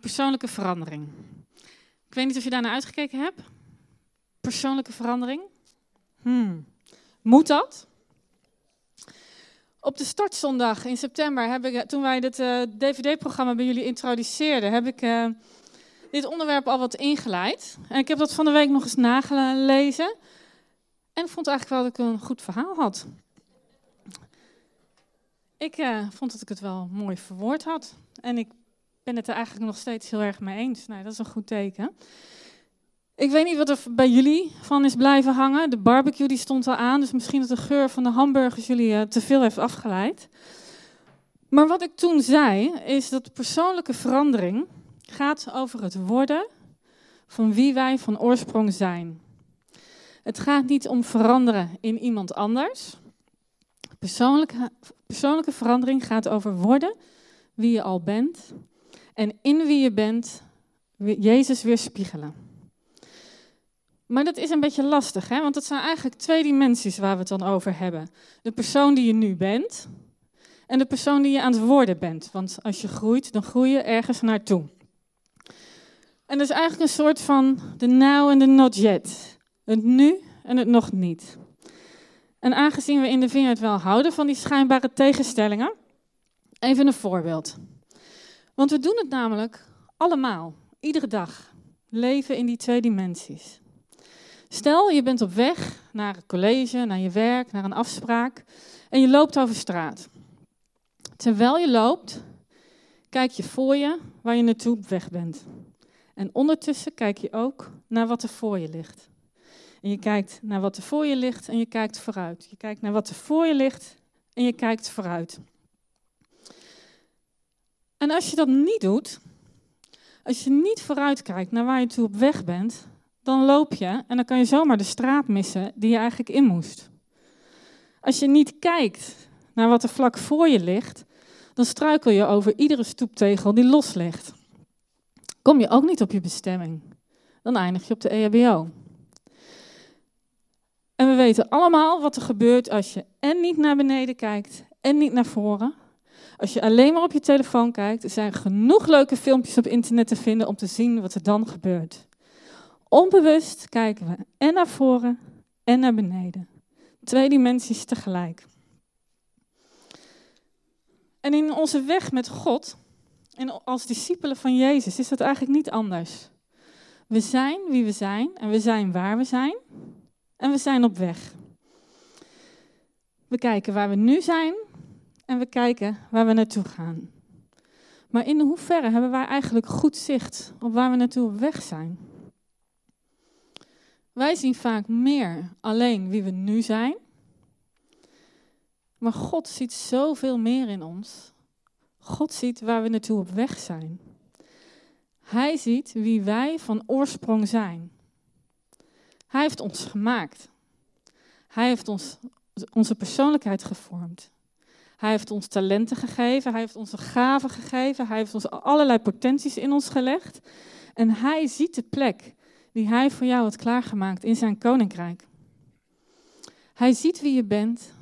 Persoonlijke verandering. Ik weet niet of je daarnaar uitgekeken hebt. Persoonlijke verandering. Hmm. Moet dat? Op de startzondag in september heb ik, toen wij dit uh, DVD-programma bij jullie introduceerden, heb ik uh, dit onderwerp al wat ingeleid. En ik heb dat van de week nog eens nagelezen. En vond eigenlijk wel dat ik een goed verhaal had. Ik uh, vond dat ik het wel mooi verwoord had. En ik ben het er eigenlijk nog steeds heel erg mee eens. Nou, dat is een goed teken. Ik weet niet wat er bij jullie van is blijven hangen. De barbecue die stond al aan, dus misschien dat de geur van de hamburgers jullie uh, te veel heeft afgeleid. Maar wat ik toen zei, is dat persoonlijke verandering gaat over het worden van wie wij van oorsprong zijn. Het gaat niet om veranderen in iemand anders. Persoonlijke, persoonlijke verandering gaat over worden wie je al bent en in wie je bent Jezus weerspiegelen. Maar dat is een beetje lastig, hè? want het zijn eigenlijk twee dimensies waar we het dan over hebben. De persoon die je nu bent en de persoon die je aan het worden bent. Want als je groeit, dan groei je ergens naartoe. En dat is eigenlijk een soort van de now en de not yet. Het nu en het nog niet. En aangezien we in de vineyard wel houden van die schijnbare tegenstellingen, even een voorbeeld. Want we doen het namelijk allemaal, iedere dag, leven in die twee dimensies. Stel, je bent op weg naar het college, naar je werk, naar een afspraak en je loopt over straat. Terwijl je loopt, kijk je voor je waar je naartoe op weg bent. En ondertussen kijk je ook naar wat er voor je ligt. En je kijkt naar wat er voor je ligt en je kijkt vooruit. Je kijkt naar wat er voor je ligt en je kijkt vooruit. En als je dat niet doet, als je niet vooruit kijkt naar waar je toe op weg bent, dan loop je en dan kan je zomaar de straat missen die je eigenlijk in moest. Als je niet kijkt naar wat er vlak voor je ligt, dan struikel je over iedere stoeptegel die los ligt. Kom je ook niet op je bestemming, dan eindig je op de EHBO. En we weten allemaal wat er gebeurt als je en niet naar beneden kijkt en niet naar voren. Als je alleen maar op je telefoon kijkt, er zijn genoeg leuke filmpjes op internet te vinden om te zien wat er dan gebeurt. Onbewust kijken we en naar voren en naar beneden. Twee dimensies tegelijk. En in onze weg met God en als discipelen van Jezus is dat eigenlijk niet anders. We zijn wie we zijn en we zijn waar we zijn en we zijn op weg. We kijken waar we nu zijn en we kijken waar we naartoe gaan. Maar in hoeverre hebben wij eigenlijk goed zicht op waar we naartoe op weg zijn? Wij zien vaak meer alleen wie we nu zijn. Maar God ziet zoveel meer in ons. God ziet waar we naartoe op weg zijn. Hij ziet wie wij van oorsprong zijn. Hij heeft ons gemaakt. Hij heeft ons, onze persoonlijkheid gevormd. Hij heeft ons talenten gegeven, hij heeft ons gaven gegeven, hij heeft ons allerlei potenties in ons gelegd. En hij ziet de plek die hij voor jou had klaargemaakt in zijn koninkrijk. Hij ziet wie je bent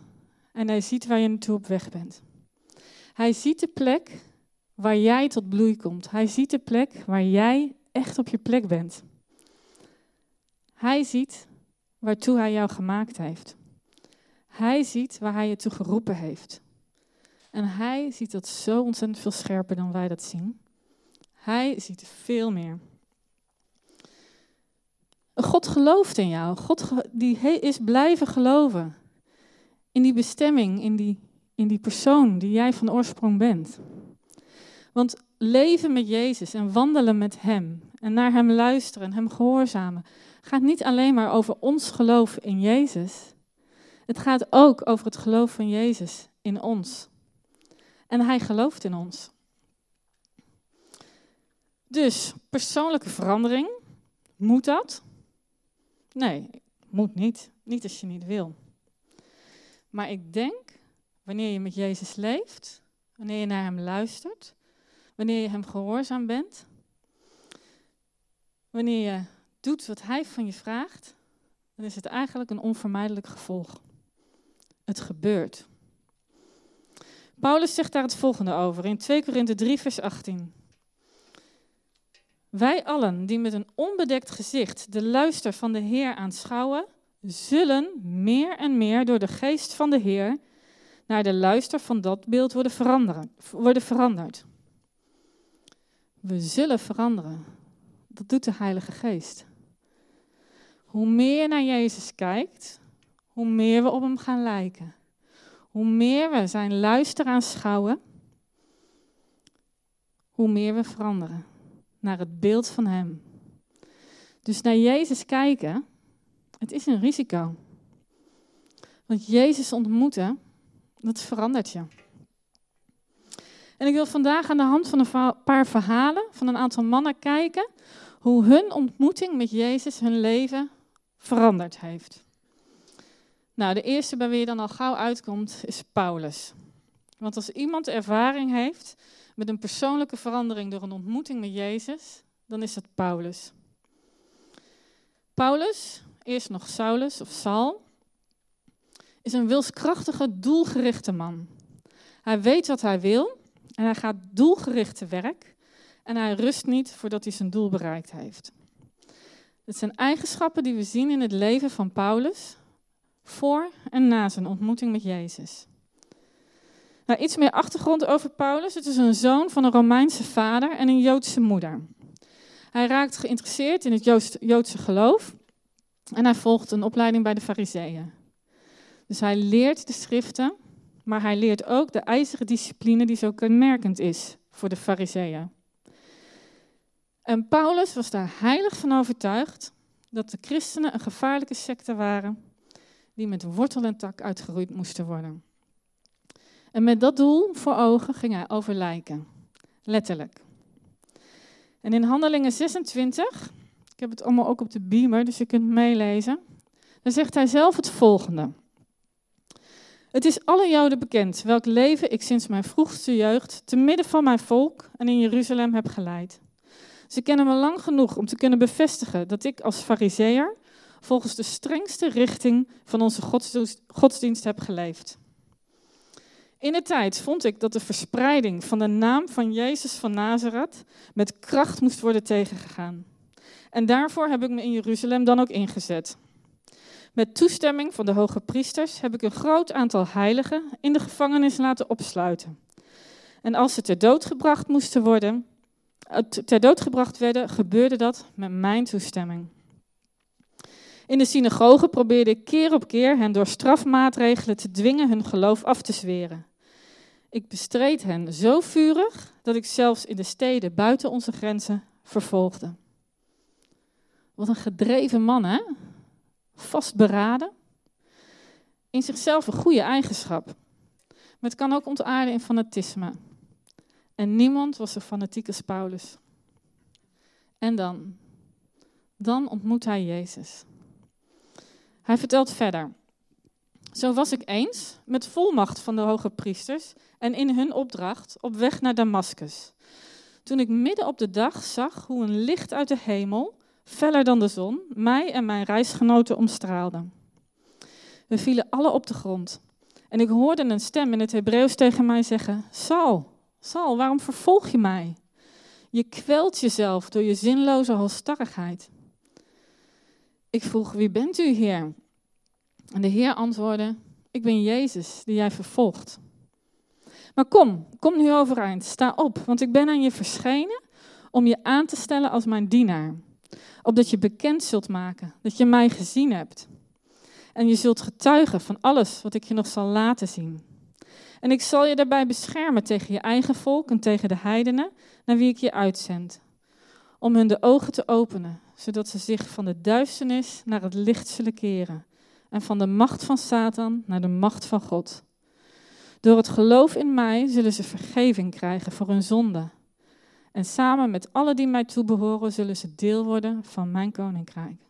en hij ziet waar je naartoe op weg bent. Hij ziet de plek waar jij tot bloei komt. Hij ziet de plek waar jij echt op je plek bent. Hij ziet waartoe hij jou gemaakt heeft. Hij ziet waar hij je toe geroepen heeft. En hij ziet dat zo ontzettend veel scherper dan wij dat zien. Hij ziet veel meer. God gelooft in jou. God die is blijven geloven. In die bestemming, in die, in die persoon die jij van oorsprong bent. Want leven met Jezus en wandelen met Hem en naar Hem luisteren en Hem gehoorzamen, gaat niet alleen maar over ons geloof in Jezus. Het gaat ook over het geloof van Jezus in ons. En Hij gelooft in ons. Dus persoonlijke verandering, moet dat? Nee, moet niet. Niet als je niet wil. Maar ik denk, wanneer je met Jezus leeft, wanneer je naar Hem luistert, wanneer je Hem gehoorzaam bent, wanneer je doet wat Hij van je vraagt, dan is het eigenlijk een onvermijdelijk gevolg. Het gebeurt. Paulus zegt daar het volgende over in 2 Korinthe 3, vers 18. Wij allen die met een onbedekt gezicht de luister van de Heer aanschouwen, zullen meer en meer door de geest van de Heer naar de luister van dat beeld worden, worden veranderd. We zullen veranderen. Dat doet de Heilige Geest. Hoe meer je naar Jezus kijkt, hoe meer we op hem gaan lijken. Hoe meer we zijn luister aanschouwen, hoe meer we veranderen naar het beeld van Hem. Dus naar Jezus kijken, het is een risico. Want Jezus ontmoeten, dat verandert je. En ik wil vandaag aan de hand van een paar verhalen van een aantal mannen kijken hoe hun ontmoeting met Jezus hun leven veranderd heeft. Nou, de eerste bij wie je dan al gauw uitkomt is Paulus. Want als iemand ervaring heeft met een persoonlijke verandering door een ontmoeting met Jezus, dan is dat Paulus. Paulus, eerst nog Saulus of Saul, is een wilskrachtige, doelgerichte man. Hij weet wat hij wil en hij gaat doelgericht te werk en hij rust niet voordat hij zijn doel bereikt heeft. Het zijn eigenschappen die we zien in het leven van Paulus voor en na zijn ontmoeting met Jezus. Nou, iets meer achtergrond over Paulus. Het is een zoon van een Romeinse vader en een Joodse moeder. Hij raakt geïnteresseerd in het Joodse geloof en hij volgt een opleiding bij de Fariseeën. Dus hij leert de schriften, maar hij leert ook de ijzeren discipline die zo kenmerkend is voor de Fariseeën. En Paulus was daar heilig van overtuigd dat de christenen een gevaarlijke secte waren die met wortel en tak uitgeroeid moesten worden. En met dat doel voor ogen ging hij over lijken, letterlijk. En in Handelingen 26, ik heb het allemaal ook op de beamer, dus je kunt meelezen, dan zegt hij zelf het volgende. Het is alle Joden bekend welk leven ik sinds mijn vroegste jeugd te midden van mijn volk en in Jeruzalem heb geleid. Ze kennen me lang genoeg om te kunnen bevestigen dat ik als fariseer volgens de strengste richting van onze godsdienst heb geleefd. In de tijd vond ik dat de verspreiding van de naam van Jezus van Nazareth met kracht moest worden tegengegaan. En daarvoor heb ik me in Jeruzalem dan ook ingezet. Met toestemming van de hoge priesters heb ik een groot aantal heiligen in de gevangenis laten opsluiten. En als ze ter dood gebracht moesten worden, ter dood gebracht werden, gebeurde dat met mijn toestemming. In de synagoge probeerde ik keer op keer hen door strafmaatregelen te dwingen hun geloof af te zweren. Ik bestreed hen zo vurig dat ik zelfs in de steden buiten onze grenzen vervolgde. Wat een gedreven man, hè? Vastberaden. In zichzelf een goede eigenschap. Maar het kan ook ontaarden in fanatisme. En niemand was zo fanatiek als Paulus. En dan? Dan ontmoet hij Jezus. Hij vertelt verder. Zo was ik eens, met volmacht van de hoge priesters en in hun opdracht, op weg naar Damascus. Toen ik midden op de dag zag hoe een licht uit de hemel, feller dan de zon, mij en mijn reisgenoten omstraalde. We vielen alle op de grond. En ik hoorde een stem in het Hebreeuws tegen mij zeggen: Saul, Saul, waarom vervolg je mij? Je kwelt jezelf door je zinloze halstarrigheid. Ik vroeg, wie bent u, Heer? En de Heer antwoordde, ik ben Jezus, die jij vervolgt. Maar kom, kom nu overeind, sta op, want ik ben aan je verschenen om je aan te stellen als mijn dienaar. Opdat je bekend zult maken dat je mij gezien hebt. En je zult getuigen van alles wat ik je nog zal laten zien. En ik zal je daarbij beschermen tegen je eigen volk en tegen de heidenen naar wie ik je uitzend. Om hun de ogen te openen, zodat ze zich van de duisternis naar het licht zullen keren. En van de macht van Satan naar de macht van God. Door het geloof in mij zullen ze vergeving krijgen voor hun zonde. En samen met alle die mij toebehoren zullen ze deel worden van mijn koninkrijk.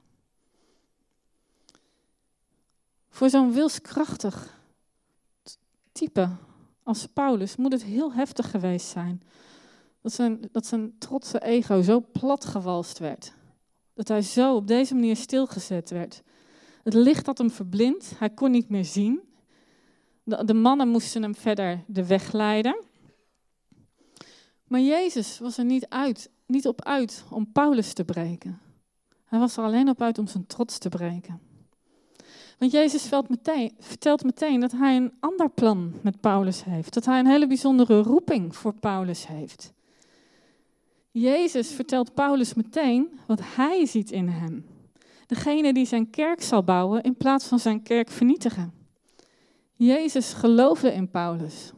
Voor zo'n wilskrachtig type als Paulus moet het heel heftig geweest zijn. Dat zijn, dat zijn trotse ego zo platgewalst werd. Dat hij zo op deze manier stilgezet werd. Het licht had hem verblind, hij kon niet meer zien. De, de mannen moesten hem verder de weg leiden. Maar Jezus was er niet, uit, niet op uit om Paulus te breken. Hij was er alleen op uit om zijn trots te breken. Want Jezus vertelt meteen, vertelt meteen dat hij een ander plan met Paulus heeft. Dat hij een hele bijzondere roeping voor Paulus heeft. Jezus vertelt Paulus meteen wat hij ziet in hem. Degene die zijn kerk zal bouwen in plaats van zijn kerk vernietigen. Jezus geloofde in Paulus.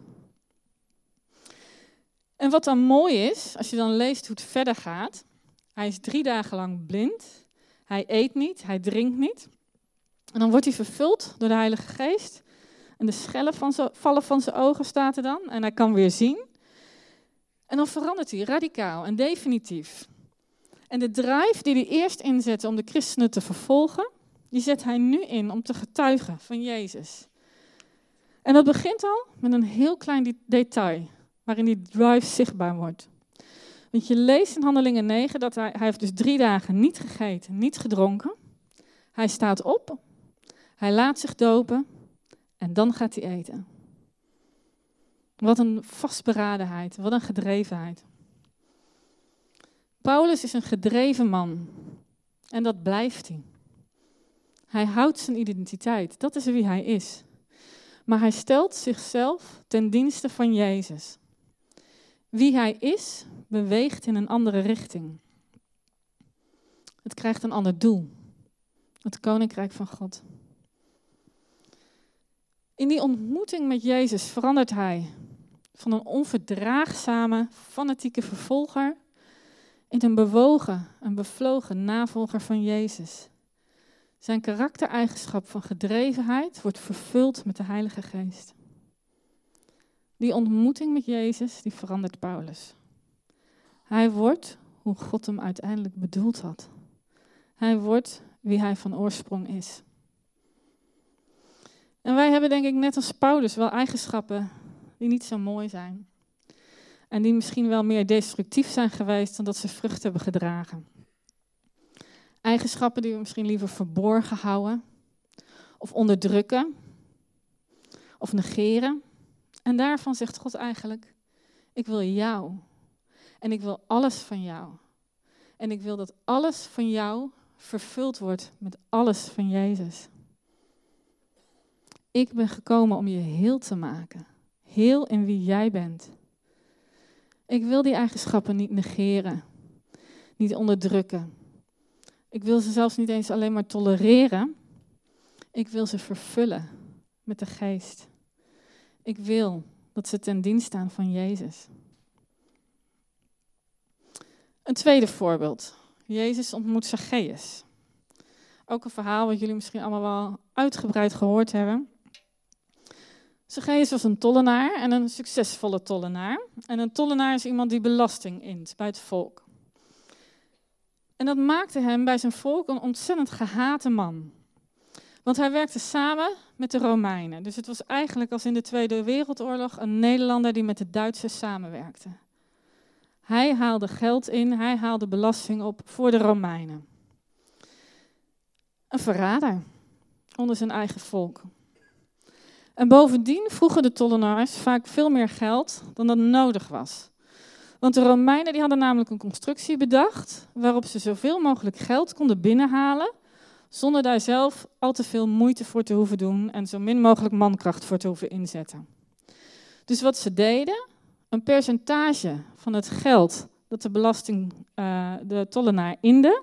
En wat dan mooi is, als je dan leest hoe het verder gaat. Hij is drie dagen lang blind. Hij eet niet, hij drinkt niet. En dan wordt hij vervuld door de Heilige Geest. En de schellen van vallen van zijn ogen staat er dan. En hij kan weer zien. En dan verandert hij radicaal en definitief. En de drive die hij eerst inzette om de christenen te vervolgen, die zet hij nu in om te getuigen van Jezus. En dat begint al met een heel klein detail, waarin die drive zichtbaar wordt. Want je leest in Handelingen 9 dat hij, hij heeft dus drie dagen niet gegeten, niet gedronken. Hij staat op, hij laat zich dopen en dan gaat hij eten. Wat een vastberadenheid, wat een gedrevenheid. Paulus is een gedreven man en dat blijft hij. Hij houdt zijn identiteit, dat is wie hij is. Maar hij stelt zichzelf ten dienste van Jezus. Wie hij is, beweegt in een andere richting. Het krijgt een ander doel. Het koninkrijk van God. In die ontmoeting met Jezus verandert hij van een onverdraagzame, fanatieke vervolger in een bewogen, een bevlogen navolger van Jezus. Zijn karaktereigenschap van gedrevenheid wordt vervuld met de Heilige Geest. Die ontmoeting met Jezus, die verandert Paulus. Hij wordt hoe God hem uiteindelijk bedoeld had. Hij wordt wie hij van oorsprong is. En wij hebben denk ik net als Paulus wel eigenschappen die niet zo mooi zijn. En die misschien wel meer destructief zijn geweest dan dat ze vrucht hebben gedragen. Eigenschappen die we misschien liever verborgen houden, of onderdrukken, of negeren. En daarvan zegt God eigenlijk: Ik wil jou. En ik wil alles van jou. En ik wil dat alles van jou vervuld wordt met alles van Jezus. Ik ben gekomen om je heel te maken. Heel in wie jij bent. Ik wil die eigenschappen niet negeren, niet onderdrukken. Ik wil ze zelfs niet eens alleen maar tolereren. Ik wil ze vervullen met de geest. Ik wil dat ze ten dienst staan van Jezus. Een tweede voorbeeld. Jezus ontmoet Zacchaeus. Ook een verhaal wat jullie misschien allemaal wel uitgebreid gehoord hebben. Zacchaeus was een tollenaar en een succesvolle tollenaar. En een tollenaar is iemand die belasting int bij het volk. En dat maakte hem bij zijn volk een ontzettend gehate man. Want hij werkte samen met de Romeinen. Dus het was eigenlijk als in de Tweede Wereldoorlog een Nederlander die met de Duitsers samenwerkte. Hij haalde geld in, hij haalde belasting op voor de Romeinen. Een verrader onder zijn eigen volk. En bovendien vroegen de tollenaars vaak veel meer geld dan dat nodig was. Want de Romeinen die hadden namelijk een constructie bedacht waarop ze zoveel mogelijk geld konden binnenhalen, zonder daar zelf al te veel moeite voor te hoeven doen en zo min mogelijk mankracht voor te hoeven inzetten. Dus wat ze deden, een percentage van het geld dat de belasting, uh, de tollenaar inde,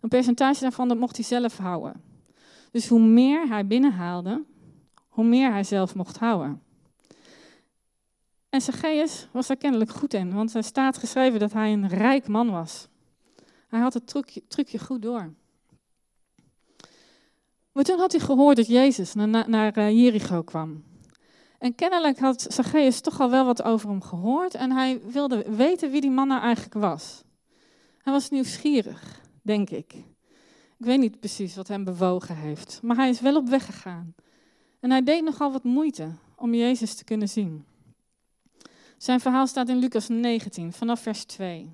een percentage daarvan dat mocht hij zelf houden. Dus hoe meer hij binnenhaalde, hoe meer hij zelf mocht houden. En Zacchaeus was daar kennelijk goed in, want er staat geschreven dat hij een rijk man was. Hij had het trucje, goed door. Maar toen had hij gehoord dat Jezus naar, naar eh, Jericho kwam. En kennelijk had Zacchaeus toch al wel wat over hem gehoord en hij wilde weten wie die man nou eigenlijk was. Hij was nieuwsgierig, denk ik. Ik weet niet precies wat hem bewogen heeft, maar hij is wel op weg gegaan. En hij deed nogal wat moeite om Jezus te kunnen zien. Zijn verhaal staat in Lucas 19, vanaf vers 2.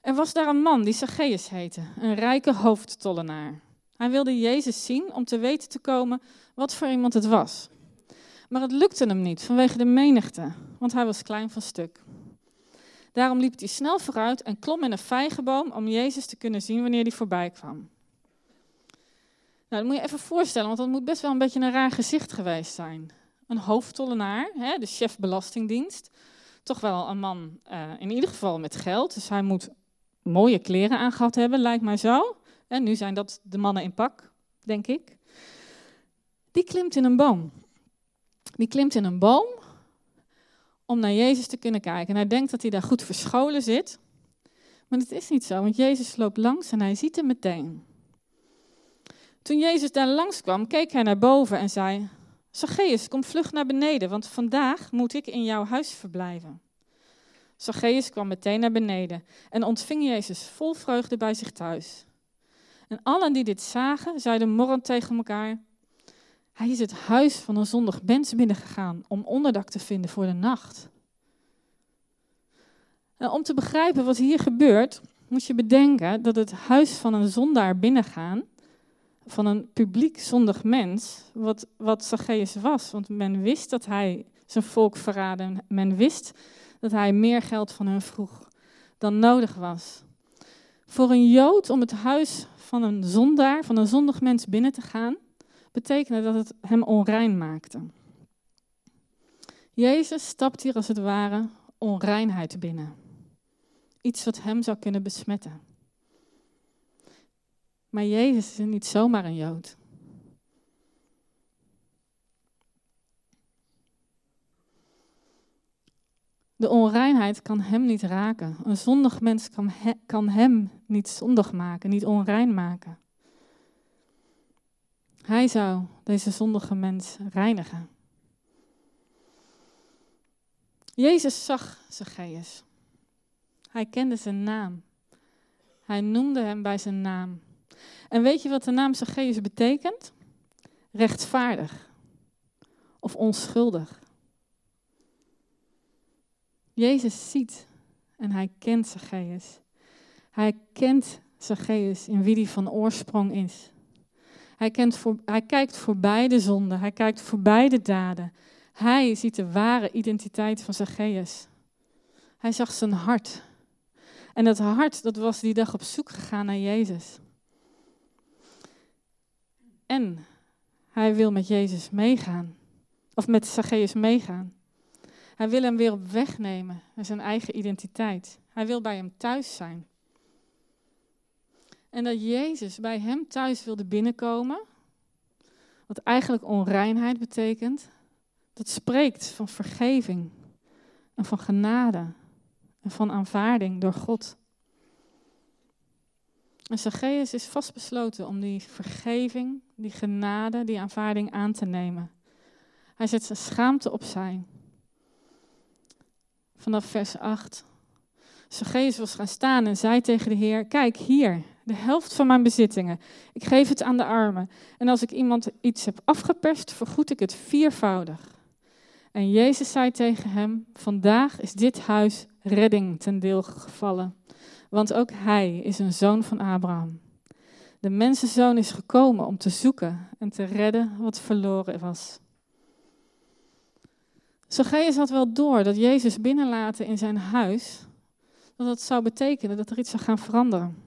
Er was daar een man die Zacchaeus heette, een rijke hoofdtollenaar. Hij wilde Jezus zien om te weten te komen wat voor iemand het was. Maar het lukte hem niet vanwege de menigte, want hij was klein van stuk. Daarom liep hij snel vooruit en klom in een vijgenboom om Jezus te kunnen zien wanneer hij voorbij kwam. Nou, dat moet je even voorstellen, want dat moet best wel een beetje een raar gezicht geweest zijn. Een hoofdtollenaar, hè, de chef belastingdienst. Toch wel een man, uh, in ieder geval met geld. Dus hij moet mooie kleren aangehad hebben, lijkt mij zo. En nu zijn dat de mannen in pak, denk ik. Die klimt in een boom. Die klimt in een boom om naar Jezus te kunnen kijken. En hij denkt dat hij daar goed verscholen zit. Maar dat is niet zo, want Jezus loopt langs en hij ziet hem meteen. Toen Jezus daar langskwam, keek hij naar boven en zei: Zacchaeus, kom vlug naar beneden, want vandaag moet ik in jouw huis verblijven. Zacchaeus kwam meteen naar beneden en ontving Jezus vol vreugde bij zich thuis. En allen die dit zagen, zeiden morrend tegen elkaar: Hij is het huis van een zondig mens binnengegaan om onderdak te vinden voor de nacht. En om te begrijpen wat hier gebeurt, moet je bedenken dat het huis van een zondaar binnengaan van een publiek zondig mens, wat, wat Zacchaeus was. Want men wist dat hij zijn volk verraadde. Men wist dat hij meer geld van hen vroeg dan nodig was. Voor een Jood om het huis van een zondaar, van een zondig mens binnen te gaan, betekende dat het hem onrein maakte. Jezus stapt hier als het ware onreinheid binnen. Iets wat hem zou kunnen besmetten. Maar Jezus is niet zomaar een Jood. De onreinheid kan hem niet raken. Een zondig mens kan, kan hem niet zondig maken, niet onrein maken. Hij zou deze zondige mens reinigen. Jezus zag Zacchaeus. Hij kende zijn naam. Hij noemde hem bij zijn naam. En weet je wat de naam Zacchaeus betekent? Rechtvaardig of onschuldig. Jezus ziet en hij kent Zacchaeus. Hij kent Zacchaeus in wie die van oorsprong is. Hij, kent voor, hij kijkt voorbij de zonde, hij kijkt voorbij de daden. Hij ziet de ware identiteit van Zacchaeus. Hij zag zijn hart. En dat hart, dat was die dag op zoek gegaan naar Jezus. En hij wil met Jezus meegaan. Of met Zacchaeus meegaan. Hij wil hem weer op weg nemen naar zijn eigen identiteit. Hij wil bij hem thuis zijn. En dat Jezus bij hem thuis wilde binnenkomen, wat eigenlijk onreinheid betekent, dat spreekt van vergeving en van genade en van aanvaarding door God. En Zacchaeus is vastbesloten om die vergeving, die genade, die aanvaarding aan te nemen. Hij zet zijn schaamte opzij. Vanaf vers 8. Zacchaeus was gaan staan en zei tegen de Heer: Kijk hier, de helft van mijn bezittingen. Ik geef het aan de armen. En als ik iemand iets heb afgeperst, vergoed ik het viervoudig. En Jezus zei tegen hem: Vandaag is dit huis redding ten deel gevallen want ook hij is een zoon van Abraham. De mensenzoon is gekomen om te zoeken en te redden wat verloren was. Zacchaeus had wel door dat Jezus binnenlaten in zijn huis, dat dat zou betekenen dat er iets zou gaan veranderen.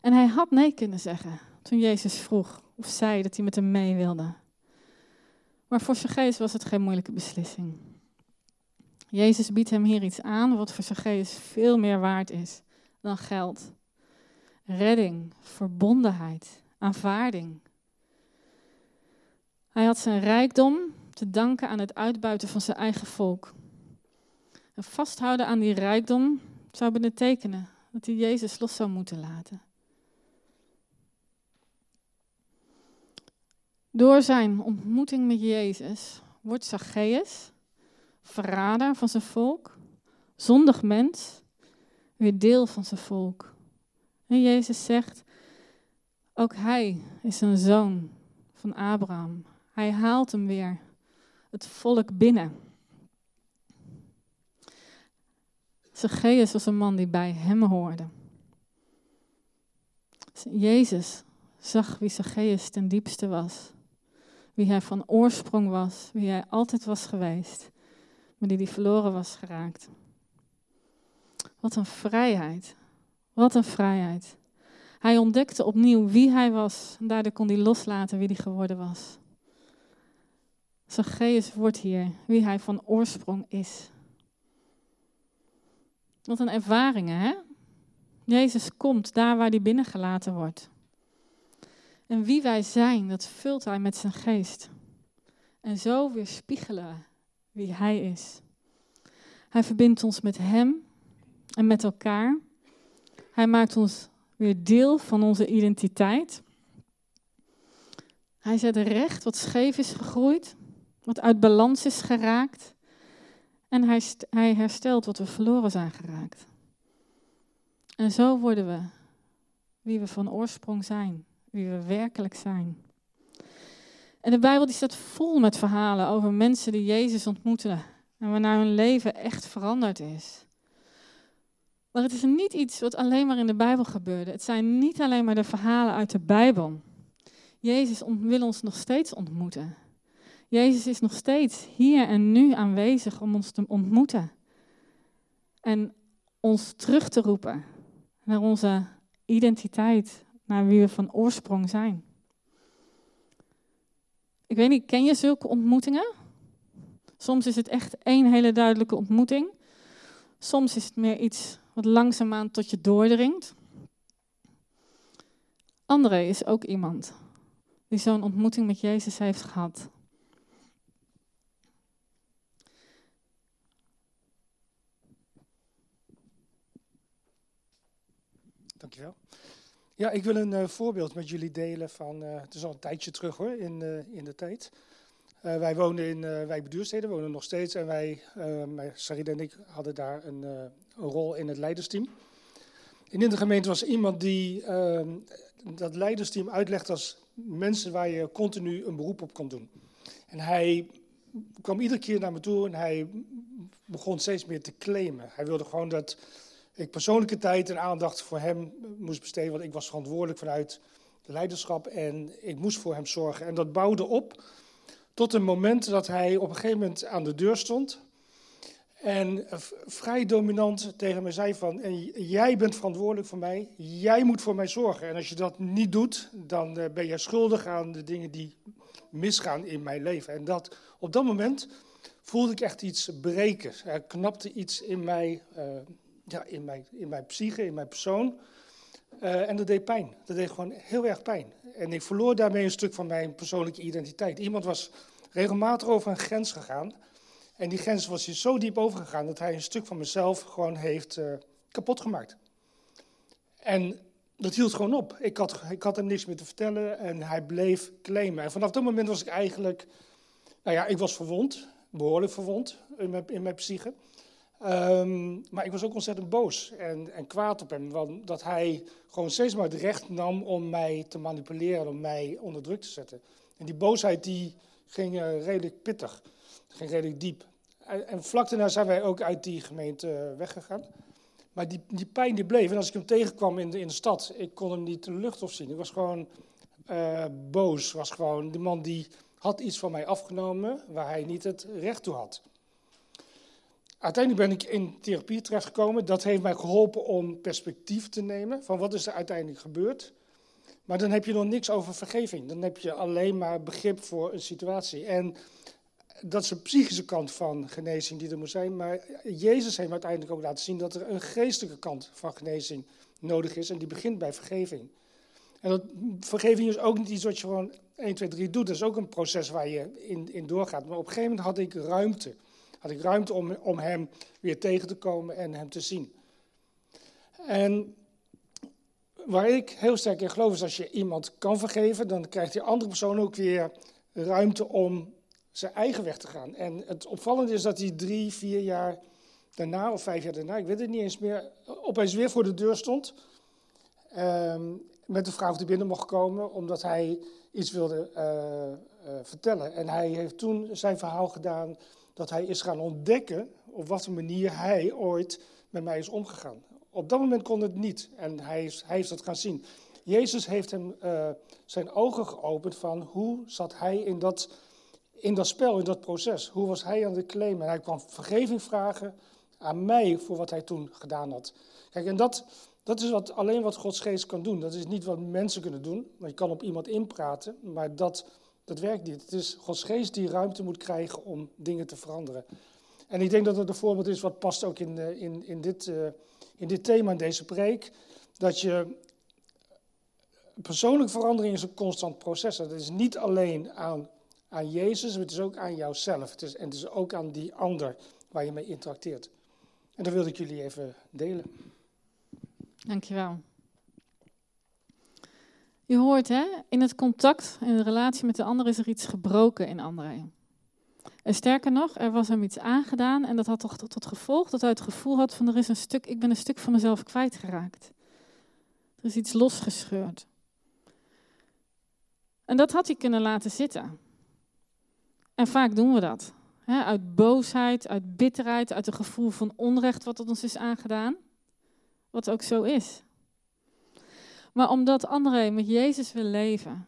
En hij had nee kunnen zeggen toen Jezus vroeg of zei dat hij met hem mee wilde. Maar voor Zacchaeus was het geen moeilijke beslissing. Jezus biedt hem hier iets aan wat voor Zacchaeus veel meer waard is dan geld. Redding, verbondenheid, aanvaarding. Hij had zijn rijkdom te danken aan het uitbuiten van zijn eigen volk. En vasthouden aan die rijkdom zou betekenen dat hij Jezus los zou moeten laten. Door zijn ontmoeting met Jezus wordt Zacchaeus verrader van zijn volk, zondig mens, weer deel van zijn volk. En Jezus zegt, ook hij is een zoon van Abraham. Hij haalt hem weer het volk binnen. Zacchaeus was een man die bij hem hoorde. Jezus zag wie Zacchaeus ten diepste was. wie hij van oorsprong was, wie hij altijd was geweest, maar die die verloren was geraakt. Wat een vrijheid. Wat een vrijheid. Hij ontdekte opnieuw wie hij was en daardoor kon hij loslaten wie hij geworden was. Zacchaeus wordt hier wie hij van oorsprong is. Wat een ervaringen, hè? Jezus komt daar waar hij binnengelaten wordt. En wie wij zijn, dat vult hij met zijn geest. En zo weerspiegelen wie hij is. Hij verbindt ons met hem en met elkaar. Hij maakt ons weer deel van onze identiteit. Hij zet recht wat scheef is gegroeid, wat uit balans is geraakt. En hij, hij herstelt wat we verloren zijn geraakt. En zo worden we wie we van oorsprong zijn, wie we werkelijk zijn. En de Bijbel die staat vol met verhalen over mensen die Jezus ontmoeten en waarna hun leven echt veranderd is. Maar het is niet iets wat alleen maar in de Bijbel gebeurde. Het zijn niet alleen maar de verhalen uit de Bijbel. Jezus wil ons nog steeds ontmoeten. Jezus is nog steeds hier en nu aanwezig om ons te ontmoeten. En ons terug te roepen naar onze identiteit, naar wie we van oorsprong zijn. Ik weet niet, ken je zulke ontmoetingen? Soms is het echt één hele duidelijke ontmoeting. Soms is het meer iets wat langzaamaan tot je doordringt. André is ook iemand die zo'n ontmoeting met Jezus heeft gehad. Dankjewel. Ja, ik wil een uh, voorbeeld met jullie delen van, uh, het is al een tijdje terug hoor, in, uh, in de tijd. wij woonden in Wijk Beduurstede, wonen nog steeds. En wij, Sarida en ik, hadden daar een, een, rol in het leidersteam. In de gemeente was iemand die ehm, dat leidersteam uitlegt als mensen waar je continu een beroep op kon doen. En hij kwam iedere keer naar me toe en hij begon steeds meer te claimen. Hij wilde gewoon dat ik persoonlijke tijd en aandacht voor hem moest besteden, want ik was verantwoordelijk vanuit de leiderschap en ik moest voor hem zorgen. En dat bouwde op tot een moment dat hij op een gegeven moment aan de deur stond en vrij dominant tegen mij zei van, jij bent verantwoordelijk voor mij, jij moet voor mij zorgen. En als je dat niet doet, dan eh, ben jij schuldig aan de dingen die misgaan in mijn leven. En dat, op dat moment voelde ik echt iets breken. Er knapte iets in mij, uh, ja, in mijn, in mijn psyche, in mijn persoon. Uh, en dat deed pijn. Dat deed gewoon heel erg pijn. En ik verloor daarmee een stuk van mijn persoonlijke identiteit. Iemand was regelmatig over een grens gegaan. En die grens was hier zo diep overgegaan dat hij een stuk van mezelf gewoon heeft uh, kapot gemaakt. En dat hield gewoon op. Ik had, ik had hem niks meer te vertellen en hij bleef claimen. En vanaf dat moment was ik eigenlijk, nou ja, ik was verwond, behoorlijk verwond in mijn, in mijn psyche. Um, maar ik was ook ontzettend boos en, en kwaad op hem, want dat hij gewoon steeds maar het recht nam om mij te manipuleren, om mij onder druk te zetten. En die boosheid die ging uh, redelijk pittig, ging redelijk diep. En, en, vlak daarna zijn wij ook uit die gemeente uh, weggegaan. Maar die, die pijn die bleef. En als ik hem tegenkwam in de, in de stad, ik kon hem niet de lucht of zien. Ik was gewoon uh, boos. Was gewoon de man die had iets van mij afgenomen waar hij niet het recht toe had. Uiteindelijk ben ik in therapie terechtgekomen. Dat heeft mij geholpen om perspectief te nemen van wat is er uiteindelijk gebeurd. Maar dan heb je nog niks over vergeving. Dan heb je alleen maar begrip voor een situatie. En dat is de psychische kant van genezing die er moet zijn. Maar Jezus heeft uiteindelijk ook laten zien dat er een geestelijke kant van genezing nodig is. En die begint bij vergeving. En dat, vergeving is ook niet iets wat je gewoon 1, 2, 3 doet. Dat is ook een proces waar je in, in doorgaat. Maar op een gegeven moment had ik ruimte ik ruimte om, om hem weer tegen te komen en hem te zien. En waar ik heel sterk in geloof is, als je iemand kan vergeven, dan krijgt die andere persoon ook weer ruimte om zijn eigen weg te gaan. En het opvallende is dat hij drie, vier jaar daarna, of vijf jaar daarna, ik weet het niet eens meer, opeens weer voor de deur stond. Um, met de vrouw die binnen mocht komen, omdat hij iets wilde uh, uh, vertellen. En hij heeft toen zijn verhaal gedaan dat hij is gaan ontdekken op wat manier hij ooit met mij is omgegaan. Op dat moment kon het niet en hij, is, hij heeft dat gaan zien. Jezus heeft hem uh, zijn ogen geopend van hoe zat hij in dat, in dat spel, in dat proces. Hoe was hij aan het claimen? En hij kwam vergeving vragen aan mij voor wat hij toen gedaan had. Kijk, en dat, dat is wat, alleen wat Gods geest kan doen. Dat is niet wat mensen kunnen doen. Want je kan op iemand inpraten, maar dat, dat werkt niet. Het is Gods geest die ruimte moet krijgen om dingen te veranderen. En ik denk dat het een voorbeeld is wat past ook in, eh, in, in, dit, uh, in dit thema, in deze preek. Dat je persoonlijke verandering is een constant proces. Dat is niet alleen aan, aan Jezus, maar het is ook aan jouzelf. Het is, en het is ook aan die ander waar je mee interacteert. En dat wilde ik jullie even delen. Dankjewel. Je hoort, hè, in het contact, in de relatie met de ander is er iets gebroken in André. En sterker nog, er was hem iets aangedaan en dat had toch tot, tot gevolg dat hij het gevoel had van er is een stuk, ik ben een stuk van mezelf kwijtgeraakt. Er is iets losgescheurd. En dat had hij kunnen laten zitten. En vaak doen we dat. Hè, uit boosheid, uit bitterheid, uit een gevoel van onrecht wat ons is aangedaan. Wat ook zo is. Maar omdat André met Jezus wil leven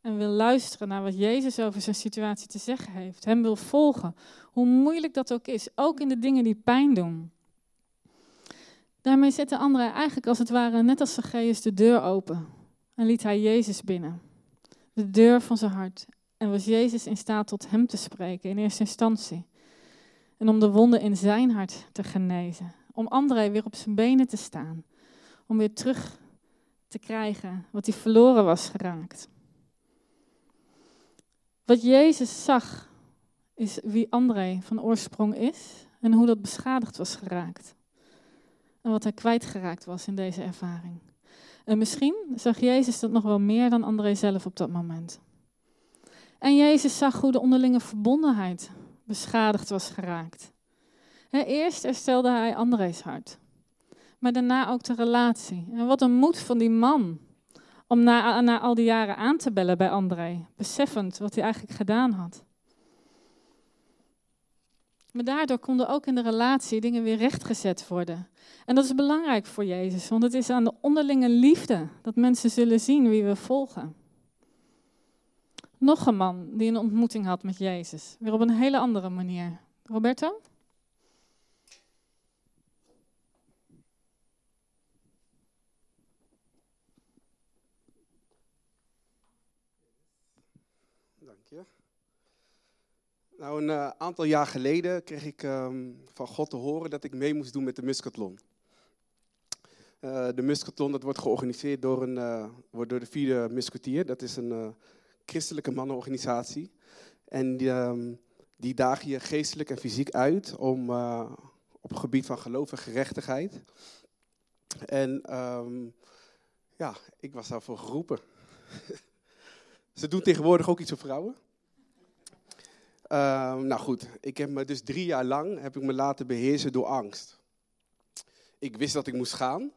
en wil luisteren naar wat Jezus over zijn situatie te zeggen heeft, hem wil volgen, hoe moeilijk dat ook is, ook in de dingen die pijn doen. Daarmee zette André eigenlijk als het ware net als Zacchaeus de deur open en liet hij Jezus binnen. De deur van zijn hart. En was Jezus in staat tot hem te spreken in eerste instantie. En om de wonden in zijn hart te genezen. Om André weer op zijn benen te staan. Om weer terug te krijgen wat hij verloren was geraakt. Wat Jezus zag, is wie André van oorsprong is en hoe dat beschadigd was geraakt. En wat hij kwijtgeraakt was in deze ervaring. En misschien zag Jezus dat nog wel meer dan André zelf op dat moment. En Jezus zag hoe de onderlinge verbondenheid beschadigd was geraakt. eerst herstelde hij André's hart, maar daarna ook de relatie. En wat een moed van die man om na, na al die jaren aan te bellen bij André, beseffend wat hij eigenlijk gedaan had. Maar daardoor konden ook in de relatie dingen weer rechtgezet worden. En dat is belangrijk voor Jezus, want het is aan de onderlinge liefde dat mensen zullen zien wie we volgen. Nog een man die een ontmoeting had met Jezus, weer op een hele andere manier. Roberto? Dank je. Nou, een uh, aantal jaar geleden kreeg ik um, van God te horen dat ik mee moest doen met de Muscatlon. Uh, de Muscatlon dat wordt georganiseerd door, een, uh, wordt door de vierde Muscatier. Dat is een christelijke mannenorganisatie. En die, um, die dagen je geestelijk en fysiek uit om, op het gebied van geloof en gerechtigheid. En um, ja, ik was daarvoor geroepen. Ze doen tegenwoordig ook iets voor vrouwen. Uh, nou goed, ik heb me dus drie jaar lang heb ik me laten beheersen door angst. Ik wist dat ik moest gaan.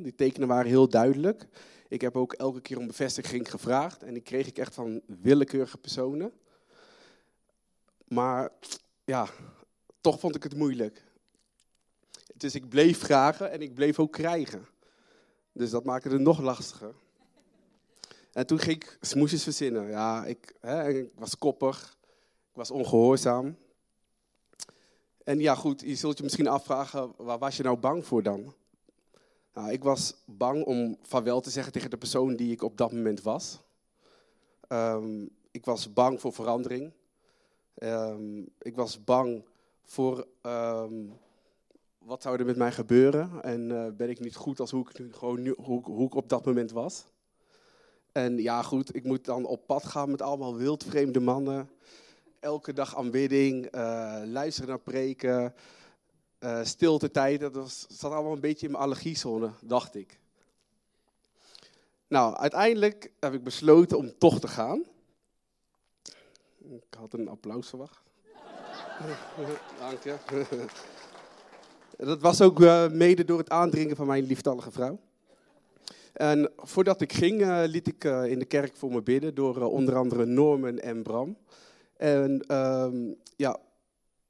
Die tekenen waren heel duidelijk. Ik heb ook elke keer om bevestiging gevraagd en die kreeg ik echt van willekeurige personen. Maar ja, toch vond ik het moeilijk. Dus ik bleef vragen en ik bleef ook krijgen. Dus dat maakte het nog lastiger. En toen ging ik smoesjes verzinnen. Ja, ik, hè, ik was koppig was ongehoorzaam. En ja, goed, je zult je misschien afvragen, waar was je nou bang voor dan? Nou, ik was bang om vaarwel te zeggen tegen de persoon die ik op dat moment was. Um, ik was bang voor verandering. Um, ik was bang voor um, wat zou er met mij gebeuren en uh, ben ik niet goed als hoe ik, gewoon hoe, hoe ik op dat moment was. En ja, goed, ik moet dan op pad gaan met allemaal wildvreemde mannen elke dag aanbidding, uh, luisteren naar preken, uh, stilte tijd. Dat zat allemaal een beetje in mijn allergiezone, dacht ik. Nou, uiteindelijk heb ik besloten om toch te gaan. Ik had een applaus verwacht. Dank je. Dat was ook uh, mede door het aandringen van mijn lieftallige vrouw. En voordat ik ging, uh, liet ik uh, in de kerk voor me bidden door onder andere Norman en Bram. En um, ja,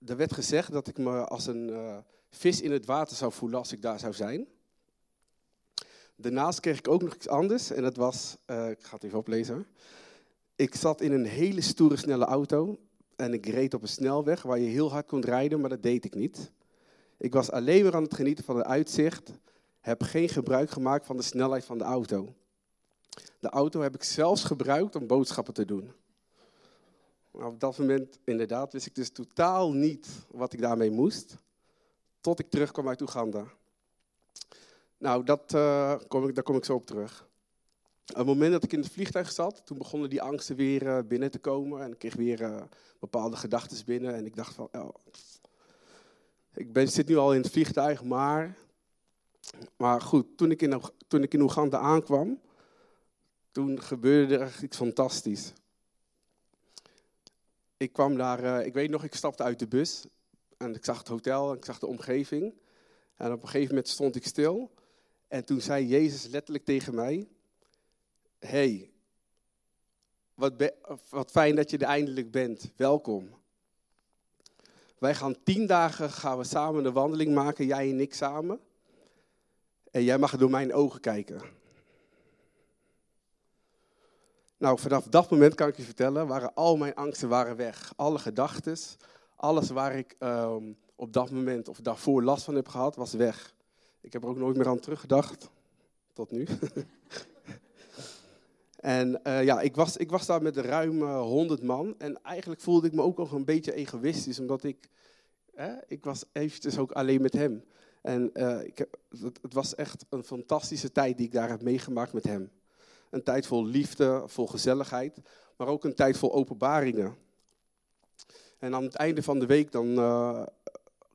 er werd gezegd dat ik me als een vis in het water zou voelen als ik daar zou zijn. Daarnaast kreeg ik ook nog iets anders en dat was, eh, ik ga het even oplezen. Ik zat in een hele stoere snelle auto en ik reed op een snelweg waar je heel hard kon rijden, maar dat deed ik niet. Ik was alleen maar aan het genieten van het uitzicht, heb geen gebruik gemaakt van de snelheid van de auto. De auto heb ik zelfs gebruikt om boodschappen te doen. Op dat moment, inderdaad, wist ik dus totaal niet wat ik daarmee moest, tot ik terugkwam uit Oeganda. Nou, dat, uh, kom ik, daar kom ik zo op terug. Op het moment dat ik in het vliegtuig zat, toen begonnen die angsten weer uh, binnen te komen. En ik kreeg weer uh, bepaalde gedachten binnen. En ik dacht van, oh, ik ben, zit nu al in het vliegtuig, maar... Maar goed, toen ik in, toen ik in Oeganda aankwam, toen gebeurde er echt iets fantastisch. Ik kwam daar, ik weet nog, ik stapte uit de bus. En ik zag het hotel, en ik zag de omgeving. En op een gegeven moment stond ik stil. En toen zei Jezus letterlijk tegen mij: hey, wat, wat fijn dat je er eindelijk bent. Welkom. Wij gaan tien dagen gaan we samen de wandeling maken, jij en ik samen. En jij mag door mijn ogen kijken. Nou, vanaf dat moment kan ik je vertellen, waren al mijn angsten waren weg. Alle gedachten, alles waar ik um, op dat moment of daarvoor last van heb gehad, was weg. Ik heb er ook nooit meer aan teruggedacht. Tot nu. en uh, ja, ik was, ik was daar met ruim uh, eh, 100 man. En eigenlijk voelde ik me ook nog een beetje egoïstisch, omdat ik, eh, ik was eventjes ook alleen met hem. En uh, ik heb, het, was echt een fantastische tijd die ik daar heb meegemaakt met hem. Een tijd vol liefde, vol gezelligheid, maar ook een tijd vol openbaringen. En aan het einde van de week dan uh,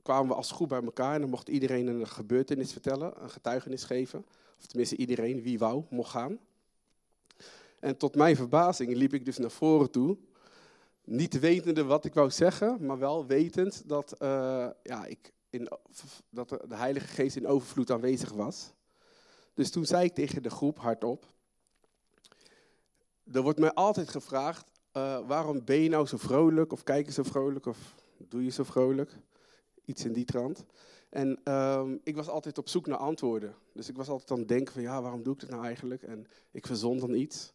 kwamen we als groep bij elkaar en dan mocht iedereen een gebeurtenis vertellen, een getuigenis geven. Of tenminste iedereen, wie wou, mocht gaan. En tot mijn verbazing liep ik dus naar voren toe, niet wetende wat ik wou zeggen, maar wel wetend dat, uh, ja, ik in, dat de Heilige Geest in overvloed aanwezig was. Dus toen zei ik tegen de groep hardop, er wordt mij altijd gevraagd, uh, waarom ben je nou zo vrolijk, of kijk je zo vrolijk, of doe je zo vrolijk? Iets in die trant. En um, ik was altijd op zoek naar antwoorden. Dus ik was altijd aan het denken van, ja, waarom doe ik dat nou eigenlijk? En ik verzon dan iets.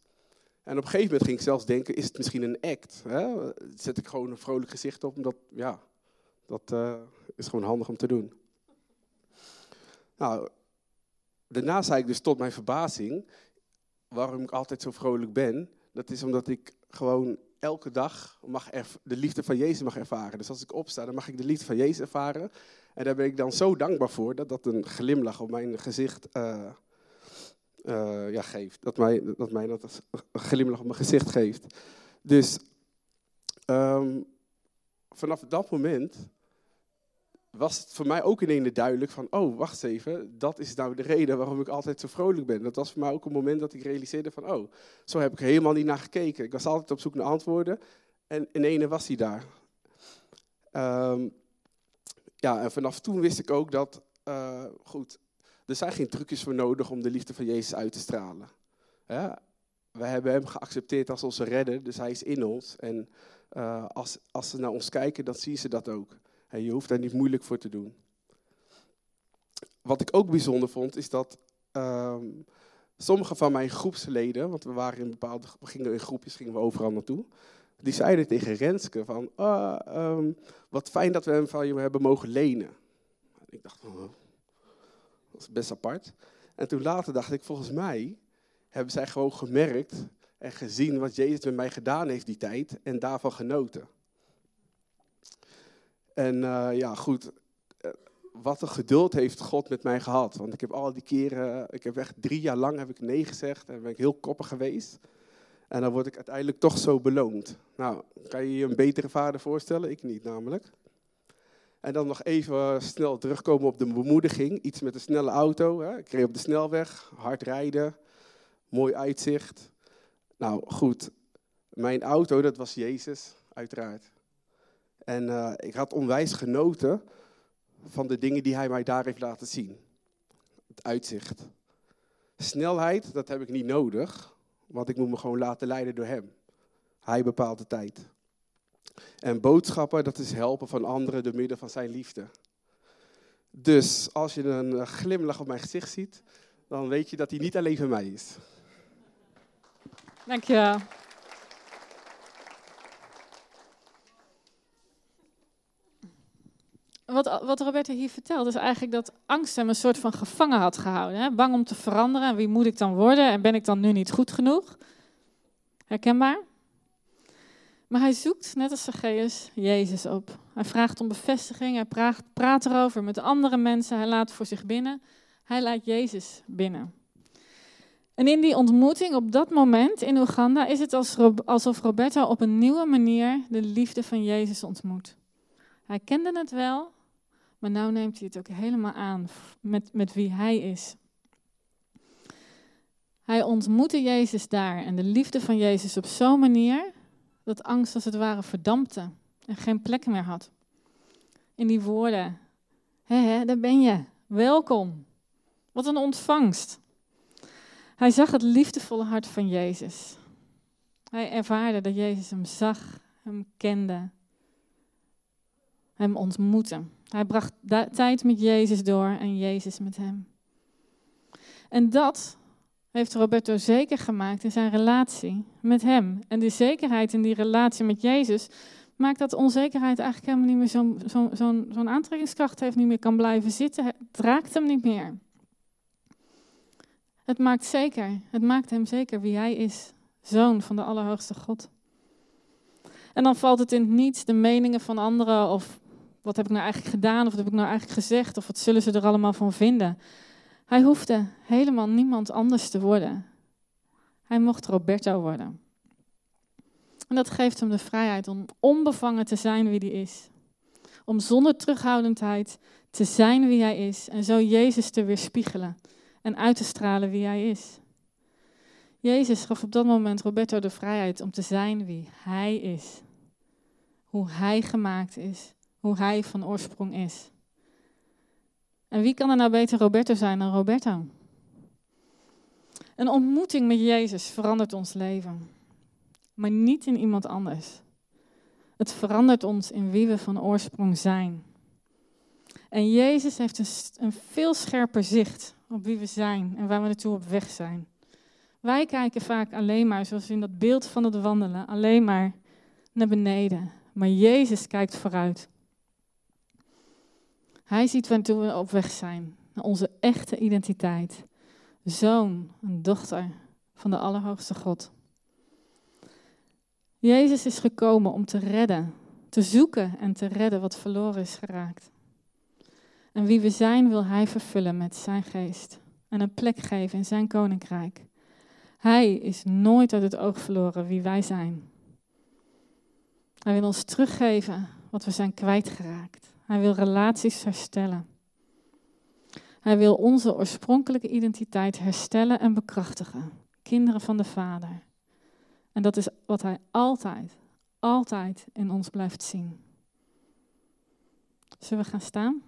En op een gegeven moment ging ik zelfs denken, is het misschien een act? Hè? Zet ik gewoon een vrolijk gezicht op, omdat, ja, dat uh, is gewoon handig om te doen. Nou, daarna zei ik dus tot mijn verbazing, waarom ik altijd zo vrolijk ben, dat is omdat ik gewoon elke dag mag de liefde van Jezus mag ervaren. Dus als ik opsta, dan mag ik de liefde van Jezus ervaren. En daar ben ik dan zo dankbaar voor dat dat een glimlach op mijn gezicht uh, uh, ja, geeft. Dat mij, dat mij dat een glimlach op mijn gezicht geeft. Dus um, vanaf dat moment was het voor mij ook ineens duidelijk van, oh, wacht even, dat is nou de reden waarom ik altijd zo vrolijk ben. Dat was voor mij ook een moment dat ik realiseerde van, oh, zo heb ik helemaal niet naar gekeken. Ik was altijd op zoek naar antwoorden en in ene was hij daar. Um, ja, en vanaf toen wist ik ook dat, uh, goed, er zijn geen trucjes voor nodig om de liefde van Jezus uit te stralen. We hebben hem geaccepteerd als onze redder, dus hij is in ons. En uh, als, als ze naar ons kijken, dan zien ze dat ook. En je hoeft daar niet moeilijk voor te doen. Wat ik ook bijzonder vond, is dat um, sommige van mijn groepsleden, want we waren in bepaalde, we gingen in groepjes, gingen we overal naartoe, die zeiden tegen Renske van, oh, um, wat fijn dat we hem van je hebben mogen lenen. ik dacht, oh, dat is best apart. En toen later dacht ik, volgens mij hebben zij gewoon gemerkt en gezien wat Jezus met mij gedaan heeft die tijd en daarvan genoten. En uh, ja, goed, uh, wat een geduld heeft God met mij gehad. Want ik heb al die keren, ik heb echt drie jaar lang heb ik nee gezegd en ben ik heel koppig geweest. En dan word ik uiteindelijk toch zo beloond. Nou, kan je je een betere vader voorstellen? Ik niet namelijk. En dan nog even snel terugkomen op de bemoediging. Iets met een snelle auto. Hè. Ik reed op de snelweg, hard rijden, mooi uitzicht. Nou goed, mijn auto, dat was Jezus, uiteraard. En uh, ik had onwijs genoten van de dingen die hij mij daar heeft laten zien. Het uitzicht. Snelheid, dat heb ik niet nodig, want ik moet me gewoon laten leiden door hem. Hij bepaalt de tijd. En boodschappen, dat is helpen van anderen door middel van zijn liefde. Dus als je een glimlach op mijn gezicht ziet, dan weet je dat hij niet alleen voor mij is. Dankjewel. Wat, wat Roberta hier vertelt, is eigenlijk dat angst hem een soort van gevangen had gehouden. Hè? Bang om te veranderen. En wie moet ik dan worden? En ben ik dan nu niet goed genoeg? Herkenbaar? Maar hij zoekt, net als Zacchaeus, Jezus op. Hij vraagt om bevestiging, hij praat, praat erover met andere mensen, hij laat voor zich binnen. Hij laat Jezus binnen. En in die ontmoeting op dat moment in Oeganda is het alsof Roberto op een nieuwe manier de liefde van Jezus ontmoet. Hij kende het wel, maar nu neemt hij het ook helemaal aan met, met wie hij is. Hij ontmoette Jezus daar en de liefde van Jezus op zo'n manier dat angst als het ware verdampte en geen plek meer had. In die woorden, hé, hé, daar ben je, welkom. Wat een ontvangst. Hij zag het liefdevolle hart van Jezus. Hij ervaarde dat Jezus hem zag, hem kende, hem ontmoette. Hij bracht tijd met Jezus door en Jezus met hem. En dat heeft Roberto zeker gemaakt in zijn relatie met hem. En de zekerheid in die relatie met Jezus maakt dat onzekerheid eigenlijk helemaal niet meer zo'n zo, zo, zo aantrekkingskracht heeft, niet meer kan blijven zitten. Het raakt hem niet meer. Het maakt zeker, het maakt hem zeker wie hij is, zoon van de Allerhoogste God. En dan valt het in het niets de meningen van anderen of wat heb ik nou eigenlijk gedaan of wat heb ik nou eigenlijk gezegd of wat zullen ze er allemaal van vinden. Hij hoefde helemaal niemand anders te worden. Hij mocht Roberto worden. En dat geeft hem de vrijheid om onbevangen te zijn wie hij is. Om zonder terughoudendheid te zijn wie hij is en zo Jezus te weerspiegelen en uit te stralen wie hij is. Jezus gaf op dat moment Roberto de vrijheid om te zijn wie hij is. Hoe hij gemaakt is, hoe hij van oorsprong is. En wie kan er nou beter Roberto zijn dan Roberto? Een ontmoeting met Jezus verandert ons leven, maar niet in iemand anders. Het verandert ons in wie we van oorsprong zijn. En Jezus heeft een, een veel scherper zicht op wie we zijn en waar we naartoe op weg zijn. Wij kijken vaak alleen maar, zoals in dat beeld van het wandelen, alleen maar naar beneden. Maar Jezus kijkt vooruit. Hij ziet waartoe we op weg zijn, naar onze echte identiteit. Zoon en dochter van de Allerhoogste God. Jezus is gekomen om te redden, te zoeken en te redden wat verloren is geraakt. En wie we zijn wil Hij vervullen met Zijn geest en een plek geven in Zijn koninkrijk. Hij is nooit uit het oog verloren wie wij zijn. Hij wil ons teruggeven wat we zijn kwijtgeraakt. Hij wil relaties herstellen. Hij wil onze oorspronkelijke identiteit herstellen en bekrachtigen. Kinderen van de Vader. En dat is wat Hij altijd, altijd in ons blijft zien. Zullen we gaan staan?